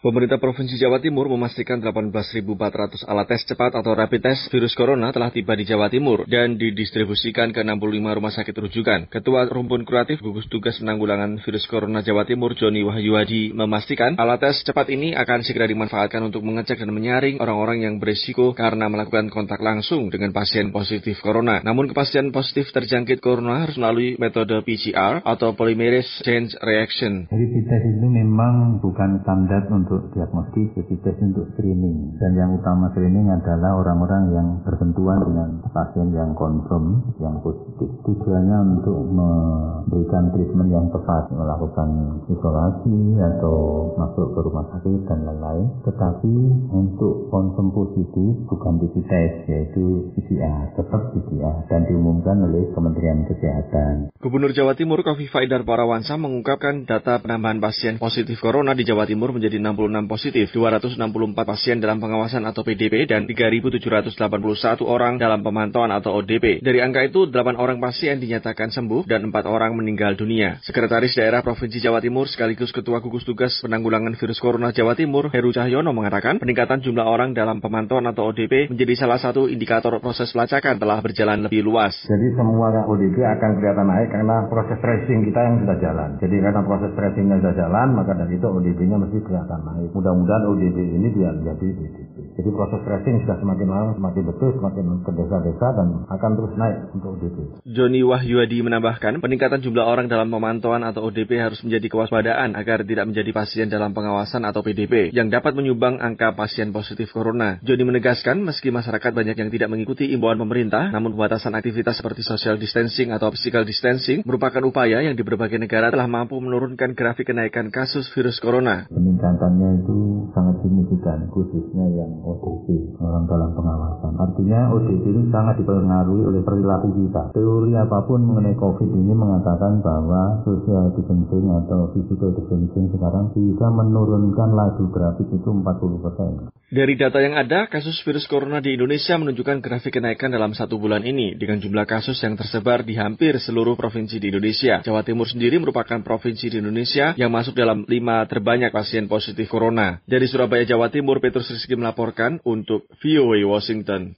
Pemerintah Provinsi Jawa Timur memastikan 18.400 alat tes cepat atau rapid test virus corona telah tiba di Jawa Timur dan didistribusikan ke 65 rumah sakit rujukan. Ketua Rumpun Kreatif Gugus Tugas Penanggulangan Virus Corona Jawa Timur, Joni Wahyuadi, memastikan alat tes cepat ini akan segera dimanfaatkan untuk mengecek dan menyaring orang-orang yang berisiko karena melakukan kontak langsung dengan pasien positif corona. Namun kepastian positif terjangkit corona harus melalui metode PCR atau polymerase chain reaction. Jadi tes itu memang bukan standar untuk untuk diagnostik, jadi tes untuk screening. Dan yang utama screening adalah orang-orang yang bersentuhan dengan pasien yang konfirm, yang positif. Tujuannya untuk memberikan treatment yang tepat, melakukan isolasi atau masuk ke rumah sakit dan lain-lain. Tetapi untuk konfirm positif bukan di tes, yaitu PCR, tetap PCR dan diumumkan oleh Kementerian Kesehatan. Gubernur Jawa Timur Kofifa Idar Parawansa mengungkapkan data penambahan pasien positif corona di Jawa Timur menjadi 60 26 positif, 264 pasien dalam pengawasan atau PDP, dan 3.781 orang dalam pemantauan atau ODP. Dari angka itu, 8 orang pasien dinyatakan sembuh dan 4 orang meninggal dunia. Sekretaris Daerah Provinsi Jawa Timur sekaligus Ketua Gugus Tugas Penanggulangan Virus Corona Jawa Timur, Heru Cahyono mengatakan peningkatan jumlah orang dalam pemantauan atau ODP menjadi salah satu indikator proses pelacakan telah berjalan lebih luas. Jadi semua ODP akan kelihatan naik karena proses tracing kita yang sudah jalan. Jadi karena proses tracingnya sudah jalan, maka dari itu ODP-nya mesti kelihatan naik. Mudah-mudahan ODP ini biar jadi. Jadi proses tracing sudah semakin lama, semakin betul, semakin ke desa-desa dan akan terus naik untuk ODP. Joni Wahyuadi menambahkan, peningkatan jumlah orang dalam pemantauan atau ODP harus menjadi kewaspadaan agar tidak menjadi pasien dalam pengawasan atau PDP yang dapat menyumbang angka pasien positif corona. Joni menegaskan, meski masyarakat banyak yang tidak mengikuti imbauan pemerintah, namun pembatasan aktivitas seperti social distancing atau physical distancing merupakan upaya yang di berbagai negara telah mampu menurunkan grafik kenaikan kasus virus corona. Peningkatannya itu sangat signifikan, khususnya yang ODP, orang dalam pengawasan. Artinya ODP ini sangat dipengaruhi oleh perilaku kita. Teori apa pun mengenai COVID ini mengatakan bahwa social distancing atau physical distancing sekarang bisa menurunkan laju grafik itu 40%. Dari data yang ada, kasus virus corona di Indonesia menunjukkan grafik kenaikan dalam satu bulan ini dengan jumlah kasus yang tersebar di hampir seluruh provinsi di Indonesia. Jawa Timur sendiri merupakan provinsi di Indonesia yang masuk dalam lima terbanyak pasien positif corona. Dari Surabaya, Jawa Timur, Petrus Rizky melaporkan untuk VOA Washington.